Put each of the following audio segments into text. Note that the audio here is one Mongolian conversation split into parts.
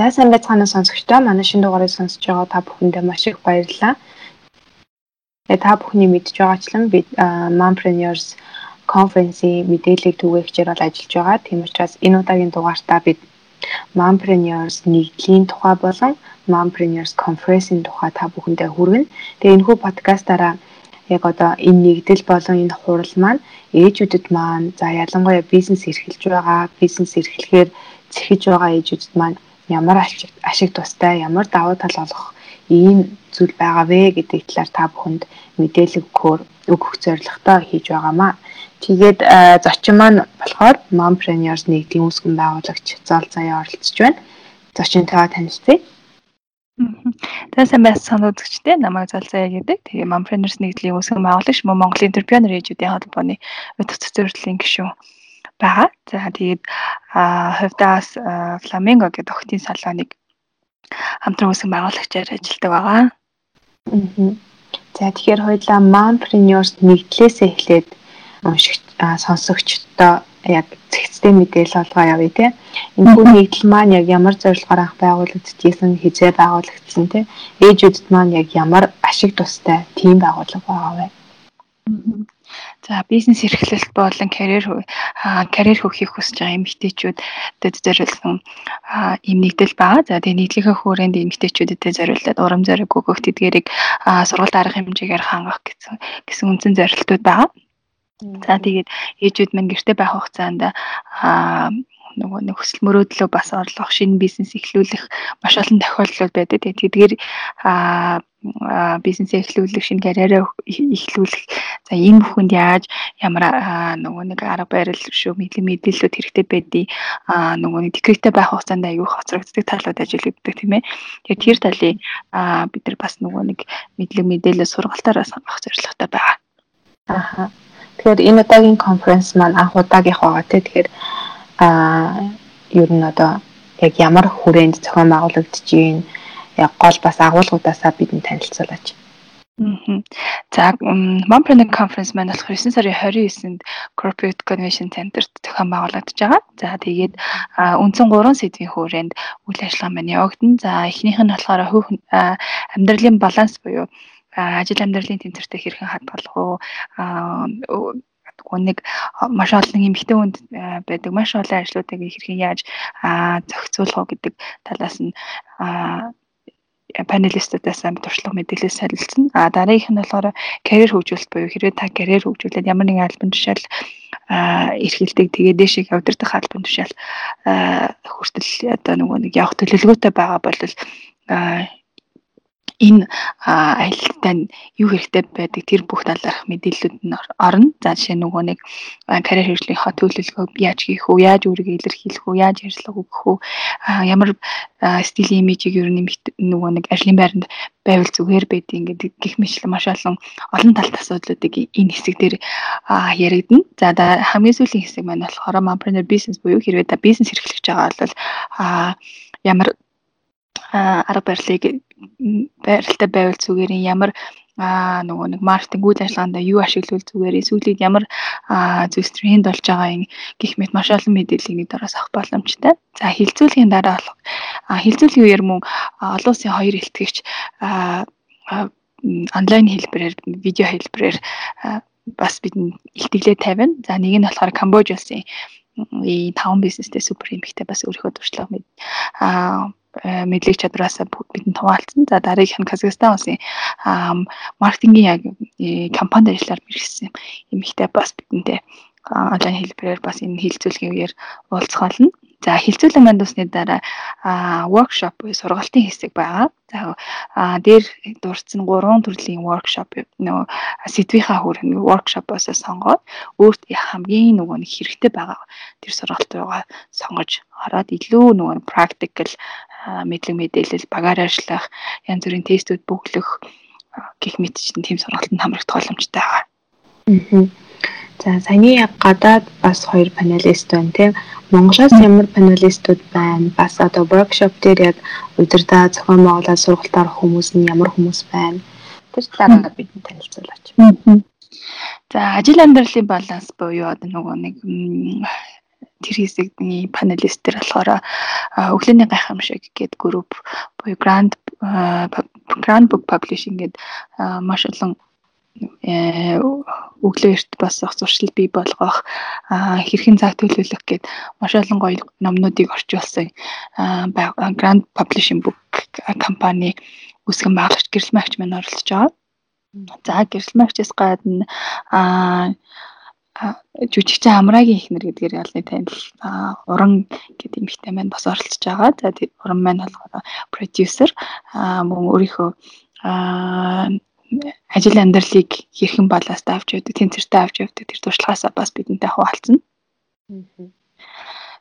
За сайн байцгаана сонсогчдоо манай шинэ дугаарыг сонсож байгаа та бүхэндээ маш их баярлалаа. Тэгээ та бүхний мэдж байгаачлан бид Mompreneurs конференсийн мэдээллийг түгээгчээр бол ажиллаж байгаа. Тийм учраас энэ удаагийн дугаартаа бид Mompreneurs нэгдлийн тухай болон Mompreneurs conference-ийн тухай та бүхэндээ хүргэнэ. Тэгээ энэхүү подкастаараа яг одоо энэ нэгдэл болон энэ хурал маань ээжүүдэд маань за ялангуяа бизнес эрхэлж байгаа, бизнес эрхлэхээр зэхэж байгаа ээжүүдэд маань ямар ашиг тустай, ямар давуу тал олох ийм зүйл байгаа вэ гэдэг талаар та бүхэнд мэдээлэл өгөхөөр өгөх зорилготой хийж байгаамаа. Тэгээд зочин маань болохоор Mompreneurs нэгдлийн үүсгэн байгуулагч Зол Заяа оролцож байна. Зочин таваа танилцъя. За сайн байцгаана үзэгчдээ намайг Зол Заяа гэдэг. Тэгээ Mompreneurs нэгдлийн үүсгэн байгуулагч мөн Монголын Entrepreneur ээжүүдийн холбооны өдөрт зөвлөлийн гишүүн байгаа. За тэгээд хувьдаас Flamingo гэдэг охтын салоныг хамтран үүсгэн байгуулагчаар ажилладаг байгаа. За тэгэхээр хоёулаа Mompreneurs нэгдлээс эхлээд уншигч сонсогчдоо яг зэгцтэй мэдээлэл олгоо явъя те. Энэ бүх нэгдэл маань яг ямар зорилгоор анх байгуулагдчихсэн, хизээ байгуулагдсан те. Ээжүүдэд маань яг ямар ашиг тустай тийм байгууллага байгаа вэ? За бизнес эрхлэлт болон карьер карьер хөгжих хүсэж байгаа эмэгтэйчүүдэд зориулсан ийм нэгдэл байгаа. За тэгээ нийтлэгийн хүрээнд эмэгтэйчүүдэд зориулаад урам зориг өгөх тэдгэрийг сургалт арга хэмжээгээр хангах гэсэн гэсэн үндсэн зорилтууд байгаа. За тэгээд ээжүүд мань гэрте байх хугацаанд аа нөгөө хүсэл мөрөөдлөө бас орлох, шинэ бизнес эхлүүлэх маш олон тохиолдлууд байдаг. Тэгээд тэдгээр аа бизнес эхлүүлэх, шинэ карьераа эхлүүлэх. За энэ бүхэнд яаж ямар нөгөө нэг арга барил шүү мэдээлэлүүд хэрэгтэй байдгийг нөгөө нэг декреттэй байх хугацаанд аюу хоцрогддог талууд ажиллагддаг тийм ээ. Тэгэхээр тэр талыг бид нар бас нөгөө нэг мэдлэг мэдээлэл сургалтаараа сонгох зорилготой байгаа. Аха. Тэгэхээр энэ удаагийн конференц маань анх удаагийнх байгаа тийм. Тэгэхээр аа ер нь одоо яг ямар хүрээнд зохион байгуулагдаж байна яг гол бас агуулгуудаасаа бидэнд танилцуулаач. За Montreal conference маань болохоор 9 сарын 29-нд Corporate Convention Center-т зохион байгуулагдаж байгаа. За тэгээд үндсэн 3 сэдвийн хүрээнд үйл ажиллагаа маань явагдана. За эхнийх нь болохоор хүүхэн амьдралын баланс буюу ажил амьдралын тэнцвэртэй хэрхэн хадгалах уу нэг маш олон эмэгтэй хүнд байдаг маш олон ажлуудыг хэрхэн яаж зохицуулах уу гэдэг талаас нь панелистуудаас амт туршлага мэдээлэл солилцсон. А дараагийнх нь болохоор карьер хөгжүүлэлт буюу хэрвээ та карьер хөгжүүлээд ямар нэгэн албан тушаал эрхэлдэг тэгээ дэшиг явдардах албан тушаал хүртэл одоо нөгөө нэг явах төлөвлөгөөтэй байгаа бол энэ аялалтай нь юу хэрэгтэй байдаг? Тэр бүх талаарх мэдээллүүд нь орно. За жишээ нөгөө нэг карьер хэрэгжлийнхаа төлөвлөгөө яаж хийх үү, яаж өөрийгөө илэрхийлэх үү, яаж ярьцлага өгөх үү, ямар стилийн имижийг ер нь нөгөө нэг ажлын байранд байвал зүгээр байдгийг ингээд гих мэтлэн маш олон олон талт асуудлуудыг энэ хэсэг дээр яригдана. За хамгийн сүүлийн хэсэг маань болохоор mompreneur business буюу хэрвээ та бизнес эрхлэж байгаа бол ямар арга барилыг байралтай байвал зүгээр ямар а нөгөө нэг маркетинг үйл ажиллагаанд юу ашиглавал зүгээр сүүлийн ямар зүйлс тренд болж байгаа юм гэх мэт маш олон мэдээллийг нэг дараас авах боломжтой. За хилцүүлгийн дараа болох хилцүүлгийн үеэр мөн олон улсын хоёр илтгэгч онлайн хэлбэрээр видео хэлбэрээр бас бидний илтгэлээ тавина. За нэг нь болохоор Камбож улсын и таван бизнестэй супер эмхтэй бас өөрийнхөө туршлага мэд аа мэдлэг чадвараасаа бидэнд хуваалцсан. За дараагийнх нь Казахстан улсын маркетингийн яг э, компанид ажиллаар мэргэсэн эмэгтэй бас бидэнтэй онлайн хэлбэрээр бас энэ хилцүүлгийн үеэр уулзах болно. За хилцүүлэн манд усны дараа workshop буюу сургалтын хэсэг байгаа. За дээр дурдсан гурван төрлийн workshop нөгөө сэдвийнхаа хүрэн workshop-оос сонгоод өөрт хамгийн нөгөө нэг хэрэгтэй байгаа тэр сургалт руугаа сонгож ороод илүү нөгөө practical мэдлэг мэдээлэл багаар ажиллах янз бүрийн тестүүд бөглөх гих мэт чинь тийм сургалтанд хамрагдах боломжтой байгаа. Аа. За саяны гадаад бас хоёр панелист байна тийм. Монголоос ямар панелистууд байна? Бас одоо workshop дээр яг удирдаа зохион байгуулаад сургалтаар хүмүүс нь ямар хүмүүс байна? Тэр талаараа бидэнд танилцуулаач. За ажил амьдралын баланс буюу одоо нөгөө нэг тэр хэсэгний панелистэр болохоор өглөөний гайхамшиг гэдэг групп буюу Grand Grand Book Publishing гэдэг маш олон өглөө эрт бас зуршил бий болгох хэрхэн цаг төлөвлөх гэд маш олон гоё номнуудыг орчуулсан Grand Publishing Book компани үүсгэн байгуулагч гэрэл маягч маань оролцож байгаа. За гэрэл маягчаас гадна жүжигчин Амрагийн ихнэр гэдгээр ялны танил уран гэдэг эмэгтэй маань бас оролцож байгаа. За уран маань болохоор продюсер мөн өөрийнхөө ажил амьдралыг хэрхэн балаас авч явдаг, тэнцвэртэй авч явдаг тэр туршлагаасаа бас бидэнтэй хуваалцсан.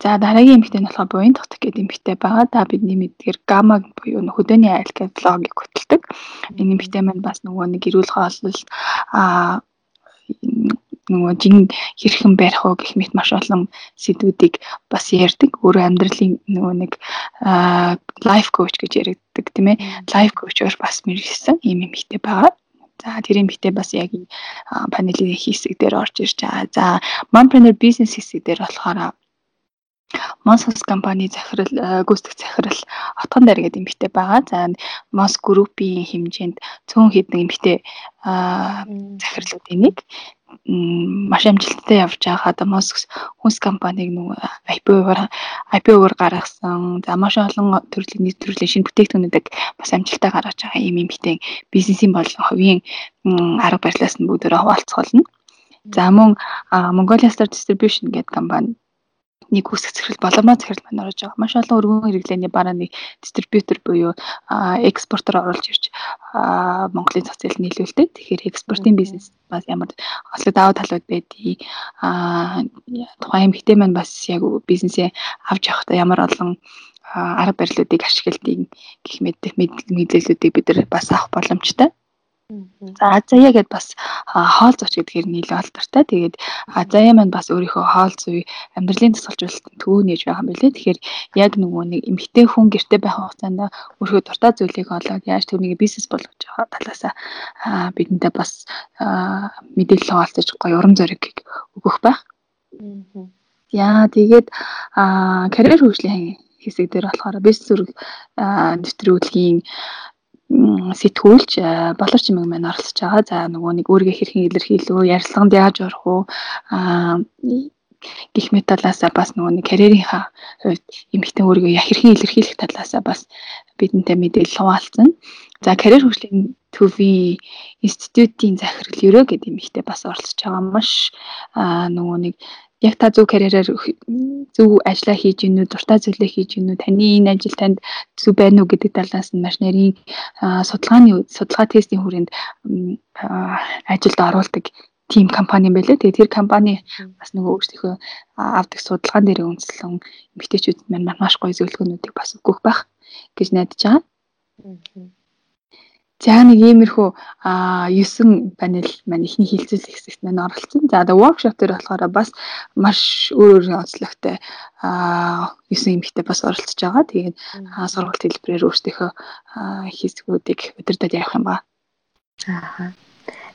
За дараагийн эмэгтэй нь болохоор буян тогтох гэдэг эмэгтэй байгаа. Та бидний мэдгээр гамма буюу хөдөөний айл гэдэг блогийг хөтэлдэг. Энэ эмэгтэй маань бас нөгөө нэг эрүүл хооллолт аа нөгөө жин хэрхэн барих уу гэх мэт маш олон сэдвүүдийг бас ярьдаг. Өөрөө амьдралын нөгөө нэг лайф коуч гэж яригддаг тийм ээ. Лайф коучор бас мэргэсэн ийм юм ихтэй байгаа. За тэр юм битээ бас яг панелийн хэсэг дээр орж ирж байгаа. За mompreneur бизнес хэсэг дээр болохоор Мосос компани захирал гүйцэтгэх захирал Отгон дайр гэдэг эмэгтэй байгаа. За Мос группийн хэмжээнд цөөн хэдэн эмэгтэй захирлуудын нэг маш амжилттай явж байгаа одоо Mosk's хүнс компаниг нөгөө IPO-оор IPO-оор гаргасан. За маш олон төрлийн нийт төрлийн шинэ бүтээгдэхүүнүүдийг бас амжилттай гаргаж байгаа юм эмэгтэй бизнесийн болон хувийн арга барилаас нь бүгдээрээ хуваалцуулна. За мөн Mongolia Star Distribution гэдэг компани нэг үсэг захирал боломоо захирал маань орж байгаа. Маш олон өргөн хэрэглээний бараа нэг дистрибьютор буюу экспортер оруулж ирж Монголын цацил нийлүүлдэг. Тэгэхээр экспортын бизнес бас ямар ослог даваа талууд байдгийг тухайн эмэгтэй маань бас яг бизнесээ авч явахдаа ямар олон арга барилуудыг ашигладгийг гэх мэт мэдээллүүдийг бид нар бас авах боломжтой. За Азая гэд бас хоол зууч гэдгээр нийлээ алдартай. Тэгээд Азая маань бас өөрийнхөө хоол зүй амьдралын тусгалжуулалтын төв нээж байгаа юм билээ. Тэгэхээр яг нөгөө нэг эмгтэй хүн гэрте байх хугацаанд өөрийнхөө дуртай зүйлийг олоод яаж түүнийг бизнес болгож байгаа талаас бидэнтэй бас мэдээлэл хуваалцаж гоё урам зориг өгөх байх. Яа тэгээд карьер хөгжлийн хэсэг дээр болохоор бизнес зүрх нэвтрүүлгийн сэтгүүлч болор чимэг маань оролцож байгаа. За нөгөө нэг өөрийгөө хэрхэн илэрхийлүү, ярилцлаганд яаж орох уу гих мэт талаасаа бас нөгөө нэг карьерийнхаа хувьд эмэгтэй өөрийгөө хэрхэн илэрхийлэх талаасаа бас бидэнтэй мэдээлэл хуваалцсан. За карьер хөгжлийн төвийн институтийн захирал ерөө гэдэг эмэгтэй бас оролцож байгаа. Маш нөгөө нэг яг та зөв карьераар зөв ажиллаа хийж гинүү, дуртай зүйлээ хийж гинүү, таны энэ ажил танд зөв байна уу гэдэг талаас нь маш нарийн судалгааны судалгаа тестийн хүрээнд ажилд оруулдаг тим компани юм байлээ. Тэгээ тэр компани бас нөгөө өөрсдийнхөө авдаг судалгаан дээр үндэслэн эмгтээчүүд маань маш гоё зөвлөгөөнүүдийг бас өгөх байх гэж найдаж байгаа. За нэг иймэрхүү а 9 панел маань ихний хилцэл хэсэгт маань оролцсон. За одоо workshop дээр болохоор бас маш өөр өөр онцлогтой а 9 эмэгтэй бас оролцож байгаа. Тэгээд сургалт хэлбэрээр өөрсдийнхөө хэсгүүдийг удирдах явах юм ба. Аа.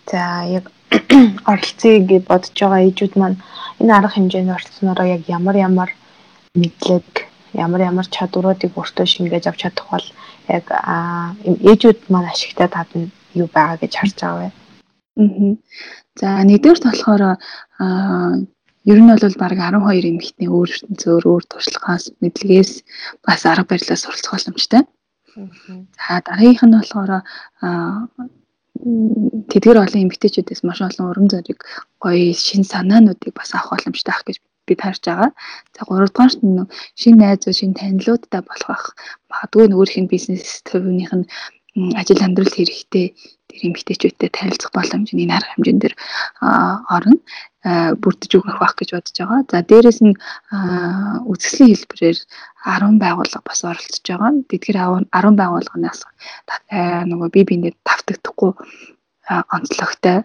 За яг оролцъё гэж бодож байгаа ээжүүд маань энэ арга хэмжээнд оролцсоноор яг ямар ямар мэдлэг ямар ямар чадваруудыг өөртөө шингээж авч чадах бол яг ээжүүд маань ашигтай татна юу байгаа гэж харж байгаа вэ? Аа. За нэгдүгээрт болохоор ер нь бол баг 12 эмэгтэй өөр ертөнцөөр өөр туршлагаас мэдлэгээс бас арга барилаас суралцах боломжтой. За дараагийнх нь болохоор тэдгэр олон эмэгтэйчүүдээс маш олон урам зориг гоё шин санаануудыг бас авах боломжтой ах гэж бид харж байгаа. За 3 дугаарт нь шинэ найзууд, шинэ танилуудтай болох бах. Магадгүй өөрийнх нь бизнес төвийнх нь ажил амьдралд хэрэгтэй тэр эмгтээчүүдтэй танилцах боломж энэ арга хэмжээнд дэр орно бүрдэж өгөх байх гэж бодож байгаа. За дээрэс нь үзэсгэлэн хэлбэрээр 10 байгууллага бас оролцож байгаа. Тэдгээр 10 байгууллаганаас нөгөө бие биендээ тавтагдахгүй онцлогтой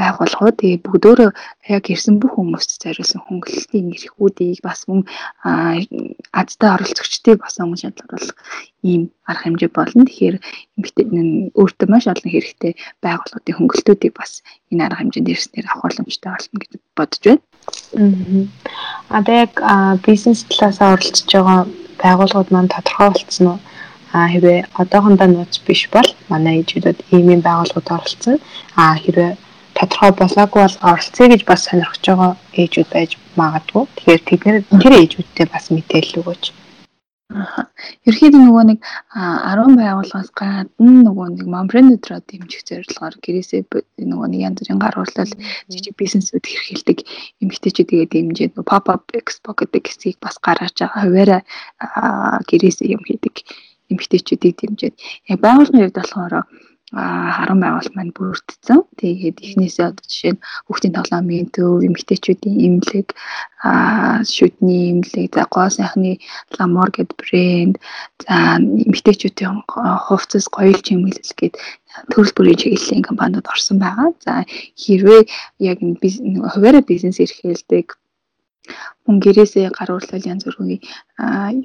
байгууллагууд тэгээ бүгдөө яг ирсэн бүх хүмүүст зориулсан хөнгөлөлтийн эрхүүдийг бас мөн азтай оролцогчдыг бас онгон шалгаруулах ийм арга хэмжээ болно. Тэгэхээр өөртөө маш олон хэрэгтэй байгууллагуудын хөнгөлтүүдийг бас энэ арга хэмжээнд ирснээр авах боломжтой болно гэж бодож байна. А яг бизнес талаасаа оролцож байгаа байгууллагууд маань тодорхой болцсон уу? А хэрвээ одоохондоо нууц биш бол манай ээжүүдүүд ийм байгууллагууд оролцсон. А хэрвээ тодорхой болоогүй бол оролцъё гэж бас сонирхож байгаа ээжүүд байж магадгүй. Тэгэхээр тэд нэр тэр ээжүүдтэй бас мэдээлэл өгөөч. Аа. Ерхийдээ нөгөө нэг 10 байгууллагаас гадна нөгөө нэг мамбренутроо дэмжих зорилгоор гэрээсээ нөгөө нэг янз бүрийн гар урлал жижиг бизнесүүд хэрхэлдэг эмэгтэйчүүдгээ дэмжиж pop up expo гэдэг хэсгийг бас гаргаж байгаа. Хуваараа гэрээсээ юм хийдэг эмэгтэйчүүдийг дэмжиж. Яг байгууллагын хувьд болохоор харан байгуулалт маань бүрдсэн. Тэгээд эхнээсээ одоо жишээ нь хүүхдийн тоглоомын төв, эмэгтэйчүүдийн имлэг, шүдний имлэг, за гоо сайхны ламор гэд брэнд, за эмэгтэйчүүдийн хувцас, гоёл чимэглэл гэд төрөл бүрийн чиглэлийн компаниуд орсон байгаа. За хэрвээ яг хуваараа бизнес эрхэлдэг мөн гэрээсээ гаруулал янз бүрийн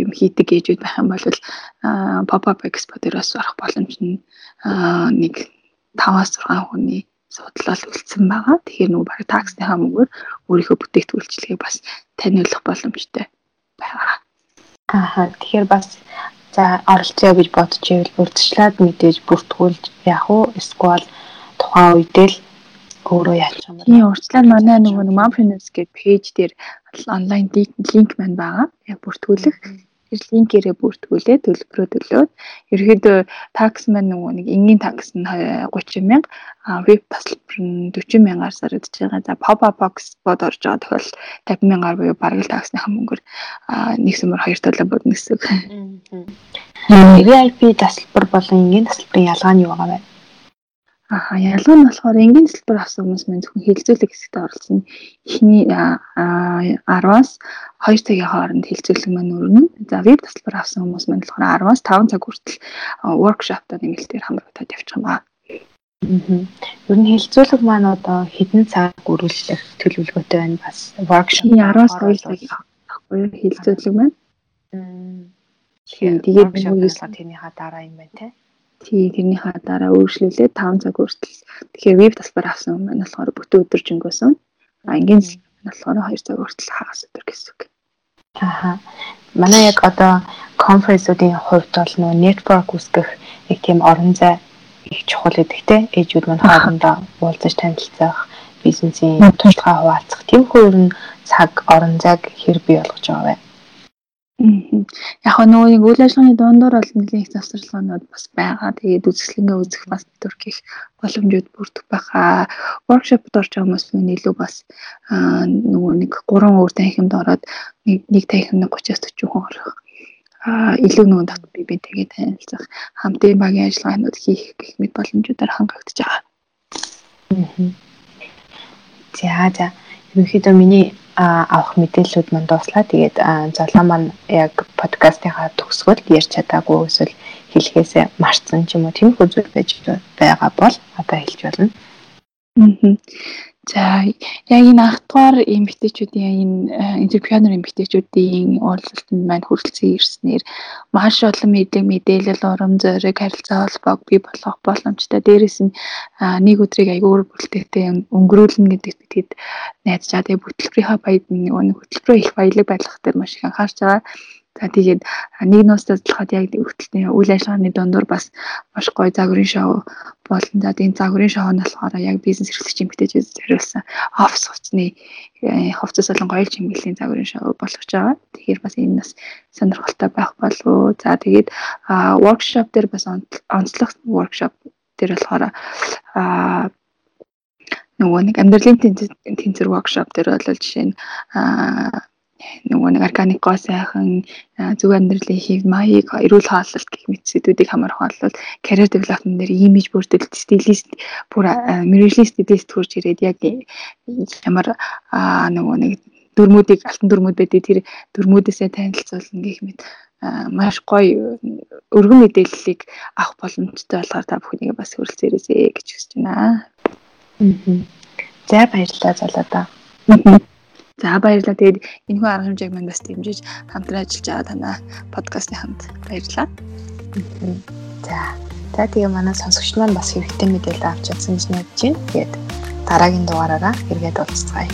юм хийдэг ээжүүд байх юм бол pop up expo дээр бас орох боломж нь нэг 5-аас 6 хүний судлал үлдсэн байгаа. Тэгэхээр нөгөө баг таксныхаа мөнгөөр өөрийнхөө бүтээгдэхүүлчлэгийг бас таниулах боломжтой байгаа. Аа тэгэхээр бас за оролцъё гэж бодож ивэл урдчлаад мэдээж бүртгүүлж яах вэ? Эсвэл тухайн үедээ л өөрөө яачих юм бэ? Тийм урьдчилан манай нөгөө Momfinance гэдэг пэйж дээр онлайн линк маань байгаа. Яг бүртгүүлэх тэр линкээрээ бүртгүүлээ төлбөрөө төлөөд ерөөдөө такс маань нөгөө нэг энгийн такс нь 30 мянга веб тасалбар нь 40 мянгаар сарагдж байгаа. За pop up box бод орж байгаа тохиол 50 мянгаар буюу бараг л таксныхаа мөнгөөр нэг сүмөр хоёр төлөө бодно гэсэн үг. VIP тасалбар болон энгийн тасалбарын ялгаа нь юу байгаа вэ? Аа ялгаа нь болохоор энгийн төлбөр авсан хүмүүс маань зөвхөн хилцүүлэг хэсэгт оролцсон. Эхний 10-аас 2 цагийн хооронд хилцүүлэг маань өрнө. За веб тасалбар авсан хүмүүс маань болохоор 10-аас 5 цаг хүртэл воркшоптоо нэмэлтээр хамрагдаад явчих юм аа. Ер нь хилцүүлэг маань одоо хэдэн цаг үргэлжлэх төлөвлөгөөтэй байна бас воркшоп 10-аас 2 цаг авахгүй хилцүүлэг маань. Тэгээд тэгээд тэрнийхаа дараа юм байна те. Тий, тэрнийхээ дараа өөрчлөлөө 5 цаг хүртэл. Тэгэхээр веб тасбар авсан юм байна болохоор бүтэн өдөржингөөсөн. А ингийн болохоор 2 цаг хүртэл хагас өдөр гэсэн үг. Аха. Манай яг одоо конференсуудын хувьд бол нөө network үүсгэх нэг тийм орон зай их чухал гэдэг те. Ээжүүд маань хоорондоо уулзаж танилцах, бизнесийн туршлагаа хуваалцах тийм хөр нь цаг орон зайг хэр бий болгож байгаа вэ? Яг нөгөө нэг үйл ажиллагааны дундор бол нэлийн завсарлаанууд бас байгаа. Тэгээд үзэсгэлэнгээ үзэх бас төрх их боломжууд бүрдэх байхаа. Воркшопд орж байгаа хүмүүс илүү бас нөгөө нэг 3 өөр танхимд ороод нэг танхимд 30-аас 40 хүн орох. Аа илүү нөгөө тат бие биентэйгээ танилцах, хамтын багийн ажиллагаанууд хийх гэх мэт боломжуудаар хангагдаж байгаа. За за. Ерөнхийдөө миний авах мэдээллүүд манд дуслаа. Тэгээд золоо маань яг подкастынхаа төгсгөл ярьж чадаагүй эсвэл хэлхээсээ марцсан ч юм уу тиймэрхүү зүйл байж байгаа бол одоо хэлж болно. Аа. За яг энэ ахтгаар эмэгтэйчүүдийн энэ энтерпренер эмэгтэйчүүдийн уулзалтанд маань хүрэлцэн ирснээр маш олон мэдлэг мэдээлэл урам зориг харилцаа холбоог бий болгох боломжтой. Дээрээс нь нэг өдрийг аягүй бүлтээтэй өнгөрүүлнэ гэдэгт тэд найдаж байгаа. Тэгээ хөтөлбөрийнхаа баяд нэг хөтөлбөрөө их баялаг байлгах дээр маш их анхаарч байгаа. За тэгээд нэг нуустаа залхаад яг хөтөлбөрийн үйл ажиллагааны дундуур бас маш гоё загварын шоу болон за энэ загварын шоу нь болохоор яг бизнес эрхлэгч эмэгтэйчүүд зориулсан офис хувцсны хувцас болон гоёл чимэглэлийн загварын шоу болгож байгаа. Тэгэхээр бас энэ бас сонирхолтой байх болов. За тэгээд воркшоп дээр бас онцлог воркшоп дээр болохоор нөгөө нэг амьдралын тэнцвэр воркшоп дээр бол жишээ нь нөгөө нэг органик гоо сайхан зөв амьдралын хэв маяг эрүүл хооллолт гэх мэт сэдвүүдийг хамаарах бол career development дээр имиж бүрдэл стилист бүр мэрэгжлийн стилист хурж ирээд яг ямар нөгөө нэг дөрмүүдийг алтан дөрмүүд байдгийг тэр дөрмүүдээсээ танилцуулна гэх мэт маш гоё өргөн мэдээллийг авах боломжтой болохоор та бүхнийг бас хүрэлцээрээсэй гэж хүсэж байна. За баярлалаа залуудаа. За баярлалаа. Тэгээд энэ хүн арга хэмжээг мань бас дэмжиж хамтран ажиллаж байгаа танаа подкастын хамт баярлалаа. За. За тэгээ манай сонсогч маань бас хэрэгтэй мэдээлэл авч чадсан гэж найдаж байна. Тэгээд дараагийн дугаараараа эргээд уулзцгаая.